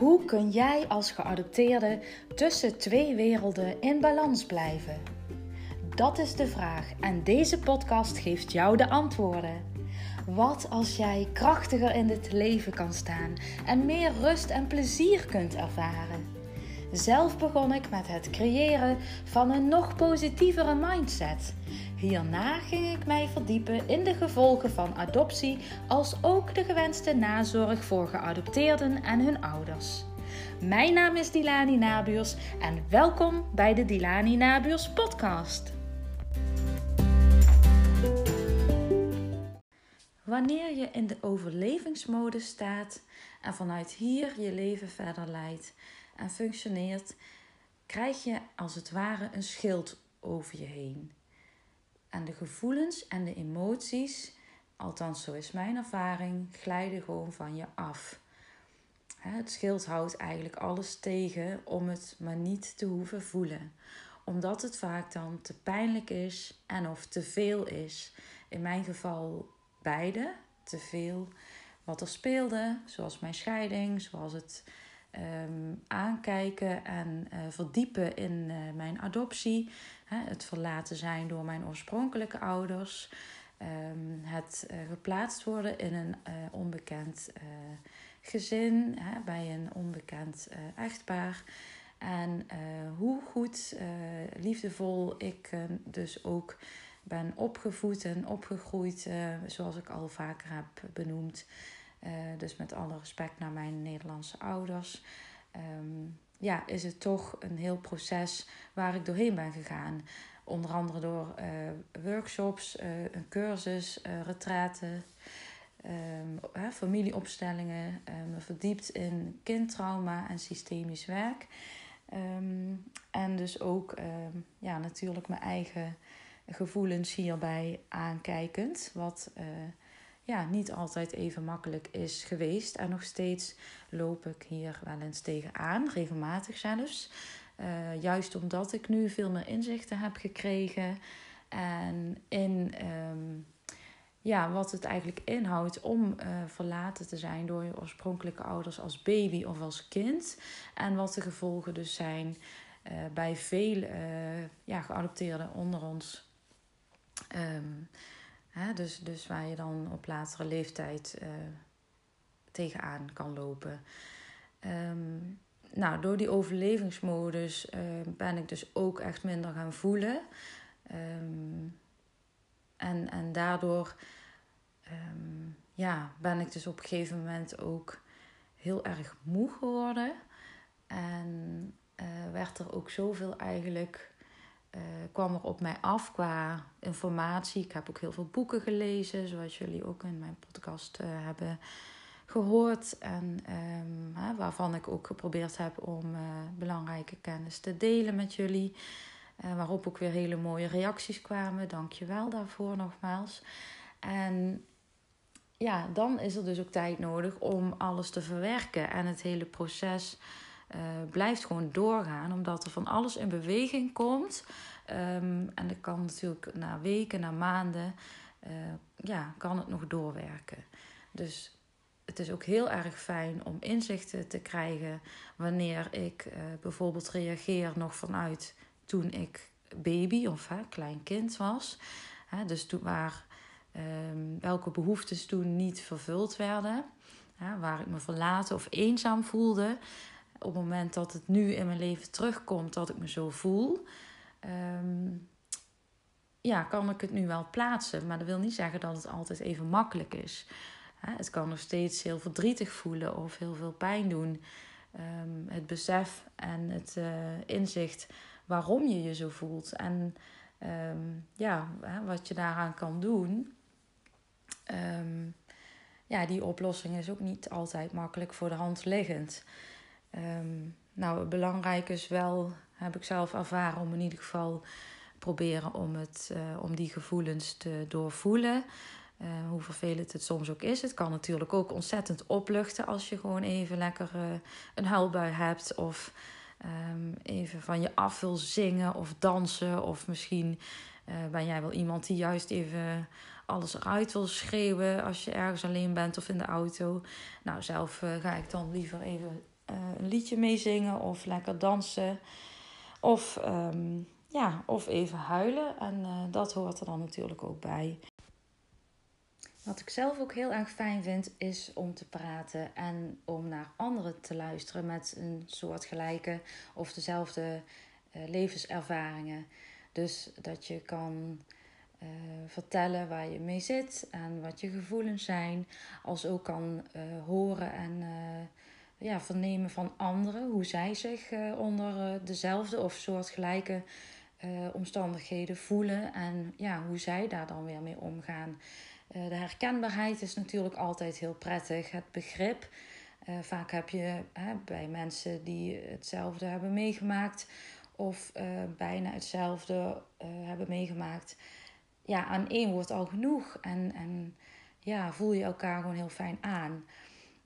Hoe kun jij als geadopteerde tussen twee werelden in balans blijven? Dat is de vraag en deze podcast geeft jou de antwoorden. Wat als jij krachtiger in het leven kan staan en meer rust en plezier kunt ervaren? Zelf begon ik met het creëren van een nog positievere mindset. Hierna ging ik mij verdiepen in de gevolgen van adoptie, als ook de gewenste nazorg voor geadopteerden en hun ouders. Mijn naam is Dilani Nabuurs en welkom bij de Dilani Nabuurs podcast. Wanneer je in de overlevingsmodus staat en vanuit hier je leven verder leidt en functioneert, krijg je als het ware een schild over je heen. En de gevoelens en de emoties, althans zo is mijn ervaring, glijden gewoon van je af. Het schild houdt eigenlijk alles tegen om het maar niet te hoeven voelen. Omdat het vaak dan te pijnlijk is en of te veel is. In mijn geval beide. Te veel wat er speelde, zoals mijn scheiding, zoals het Ehm, aankijken en uh, verdiepen in uh, mijn adoptie. Hè, het verlaten zijn door mijn oorspronkelijke ouders. Um, het uh, geplaatst worden in een onbekend gezin, hè, bij een onbekend echtpaar. En hoe goed, liefdevol ik dus ook ben opgevoed en opgegroeid, zoals ik al vaker heb benoemd. Uh, dus met alle respect naar mijn Nederlandse ouders. Um, ja, is het toch een heel proces waar ik doorheen ben gegaan. Onder andere door uh, workshops, uh, een cursus, retraten, um, familieopstellingen, me verdiept in kindtrauma en systemisch werk. Um, en dus ook ja, natuurlijk mijn eigen gevoelens hierbij aankijkend. Wat ja, niet altijd even makkelijk is geweest. En nog steeds loop ik hier wel eens tegenaan, regelmatig zelfs. Uh, juist omdat ik nu veel meer inzichten heb gekregen. En in um, ja, wat het eigenlijk inhoudt om uh, verlaten te zijn door je oorspronkelijke ouders als baby of als kind. En wat de gevolgen dus zijn uh, bij veel ja, geadopteerden onder ons. Um, dus, dus waar je dan op latere leeftijd uh, tegenaan kan lopen. Um, nou, door die overlevingsmodus uh, ben ik dus ook echt minder gaan voelen. Um, en, en daardoor um, ja, ben ik dus op een gegeven moment ook heel erg moe geworden. En uh, werd er ook zoveel eigenlijk uh, kwam er op mij af qua informatie. Ik heb ook heel veel boeken gelezen, zoals jullie ook in mijn podcast uh, hebben gehoord. En hè, waarvan ik ook geprobeerd heb om uh, belangrijke kennis te delen met jullie. waarop ook weer hele mooie reacties kwamen. Dank je wel daarvoor nogmaals. En ja, dan is er dus ook tijd nodig om alles te verwerken en het hele proces uh, blijft gewoon doorgaan, omdat er van alles in beweging komt. Um, en dat kan natuurlijk na weken, na maanden, uh, ja, kan het nog doorwerken. Dus het is ook heel erg fijn om inzichten te krijgen wanneer ik uh, bijvoorbeeld reageer nog vanuit toen ik baby of hè, klein kind was. Hè, dus toen, waar um, welke behoeftes toen niet vervuld werden. Waar ik me verlaten of eenzaam voelde op het moment dat het nu in mijn leven terugkomt, dat ik me zo voel, um, ja, kan ik het nu wel plaatsen. Maar dat wil niet zeggen dat het altijd even makkelijk is. Het kan nog steeds heel verdrietig voelen of heel veel pijn doen. Um, het besef en het uh, inzicht waarom je je zo voelt en um, ja, wat je daaraan kan doen. Ja, die oplossing is ook niet altijd makkelijk voor de hand liggend. Um, nou, belangrijk is wel, heb ik zelf ervaren, om in ieder geval proberen om, het, uh, om die gevoelens te doorvoelen. Uh, hoe vervelend het soms ook is. Het kan natuurlijk ook ontzettend opluchten als je gewoon even lekker uh, een huilbui hebt. Of um, even van je af wil zingen of dansen. Of misschien ben jij wel iemand die juist even alles eruit wil schreeuwen als je ergens alleen bent of in de auto. Nou, zelf ga ik dan liever even een liedje meezingen of lekker dansen. Of, ehm, ja, of even huilen. En dat hoort er dan natuurlijk ook bij. Wat ik zelf ook heel erg fijn vind, is om te praten en om naar anderen te luisteren met een soortgelijke of dezelfde uh, levenservaringen. Dus dat je kan vertellen waar je mee zit en wat je gevoelens zijn, als ook kan horen en ja, vernemen van anderen hoe zij zich onder dezelfde of soortgelijke omstandigheden voelen en ja, hoe zij daar dan weer mee omgaan. Eh, de herkenbaarheid is natuurlijk altijd heel prettig. Het begrip. Vaak heb je bij mensen die hetzelfde hebben meegemaakt of bijna hetzelfde hebben meegemaakt. Ja, aan één wordt al genoeg. En, en ja, voel je elkaar gewoon heel fijn aan.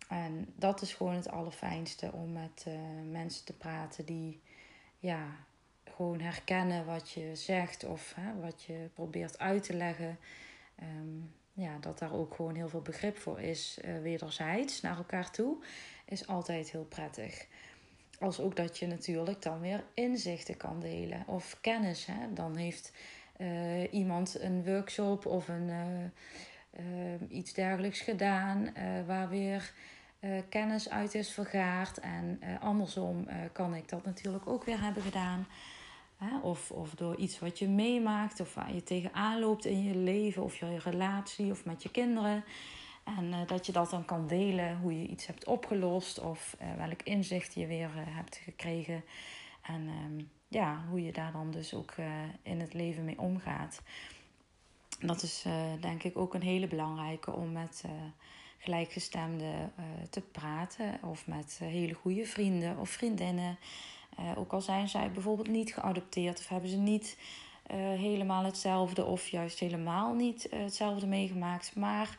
En dat is gewoon het allerfijnste om met mensen te praten die ja, gewoon herkennen wat je zegt of hè, wat je probeert uit te leggen. Um, ja, dat daar ook gewoon heel veel begrip voor is, uh, wederzijds naar elkaar toe, is altijd heel prettig. Als ook dat je natuurlijk dan weer inzichten kan delen of kennis. Hè? Dan heeft uh, iemand een workshop of een, iets dergelijks gedaan waar weer kennis uit is vergaard. En andersom kan ik dat natuurlijk ook weer hebben gedaan. Of, of door iets wat je meemaakt of waar je tegenaan loopt in je leven of je relatie of met je kinderen. En dat je dat dan kan delen, hoe je iets hebt opgelost of welk inzicht je weer hebt gekregen. En ehm, ja, hoe je daar dan dus ook in het leven mee omgaat. Dat is denk ik ook een hele belangrijke om met gelijkgestemden te praten. Of met hele goede vrienden of vriendinnen. Uh, ook al zijn zij bijvoorbeeld niet geadopteerd of hebben ze niet uh, helemaal hetzelfde of juist helemaal niet uh, hetzelfde meegemaakt. Maar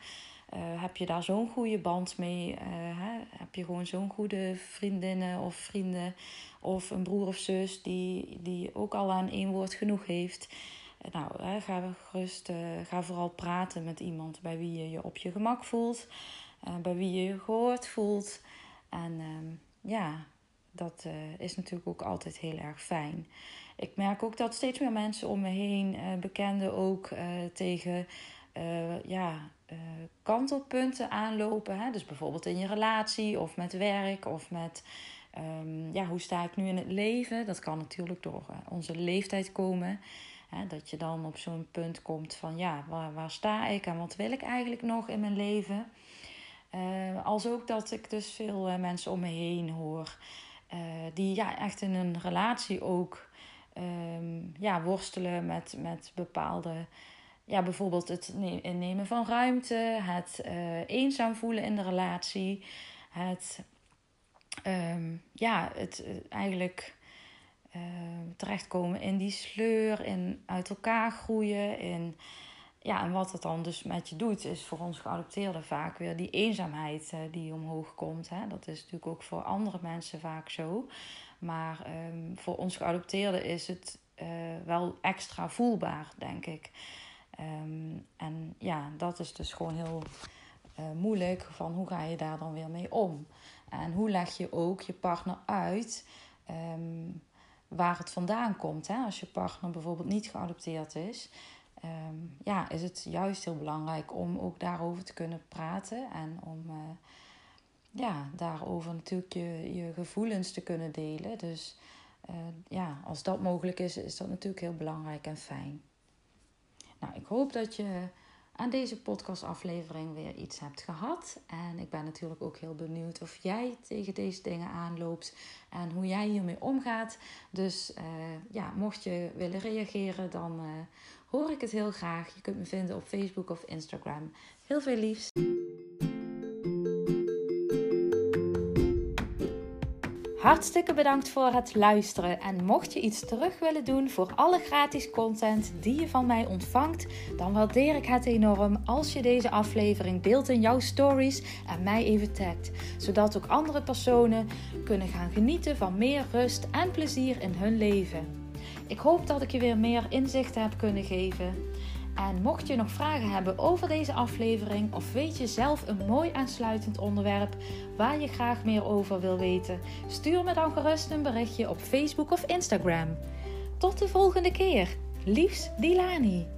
heb je daar zo'n goede band mee? Hè? Heb je gewoon zo'n goede vriendinnen of vrienden of een broer of zus die, die ook al aan één woord genoeg heeft? Nou, hè, ga gerust, ga vooral praten met iemand bij wie je je op je gemak voelt, bij wie je je gehoord voelt. En ehm, ja, dat uh, is natuurlijk ook altijd heel erg fijn. Ik merk ook dat steeds meer mensen om me heen, uh, bekenden ook, uh, tegen ja, kantelpunten aanlopen. Hè? Dus bijvoorbeeld in je relatie of met werk of met um, ja, hoe sta ik nu in het leven. Dat kan natuurlijk door onze leeftijd komen. Hè? Dat je dan op zo'n punt komt van ja, waar, waar sta ik en wat wil ik eigenlijk nog in mijn leven. als ook dat ik dus veel mensen om me heen hoor uh, die ja, echt in een relatie ook um, ja, worstelen met, met bepaalde. Ja, bijvoorbeeld het innemen van ruimte, het eenzaam voelen in de relatie, het, um, ja, het eigenlijk terechtkomen in die sleur, in uit elkaar groeien, in ja, en wat het dan dus met je doet, is voor ons geadopteerden vaak weer die eenzaamheid uh, die omhoog komt. Hè. Dat is natuurlijk ook voor andere mensen vaak zo. Maar um, voor ons geadopteerden is het uh, wel extra voelbaar, denk ik. Um, en ja, dat is dus gewoon heel uh, moeilijk. Van hoe ga je daar dan weer mee om? En hoe leg je ook je partner uit waar het vandaan komt? Hè? Als je partner bijvoorbeeld niet geadopteerd is Ehm, ja, is het juist heel belangrijk om ook daarover te kunnen praten. En om uh, ja, daarover natuurlijk je, je gevoelens te kunnen delen. Dus uh, ja, als dat mogelijk is, is dat natuurlijk heel belangrijk en fijn. Nou, ik hoop dat je aan deze podcastaflevering weer iets hebt gehad. En ik ben natuurlijk ook heel benieuwd of jij tegen deze dingen aanloopt en hoe jij hiermee omgaat. Dus uh, ja, mocht je willen reageren, dan uh, hoor ik het heel graag. Je kunt me vinden op Facebook of Instagram. Heel veel liefs. Hartstikke bedankt voor het luisteren. En mocht je iets terug willen doen voor alle gratis content die je van mij ontvangt, dan waardeer ik het enorm als je deze aflevering deelt in jouw stories en mij even tagt. Zodat ook andere personen kunnen gaan genieten van meer rust en plezier in hun leven. Ik hoop dat ik je weer meer inzichten heb kunnen geven. En mocht je nog vragen hebben over deze aflevering of weet je zelf een mooi aansluitend onderwerp waar je graag meer over wil weten, stuur me dan gerust een berichtje op Facebook of Instagram. Tot de volgende keer. Liefs Dilani.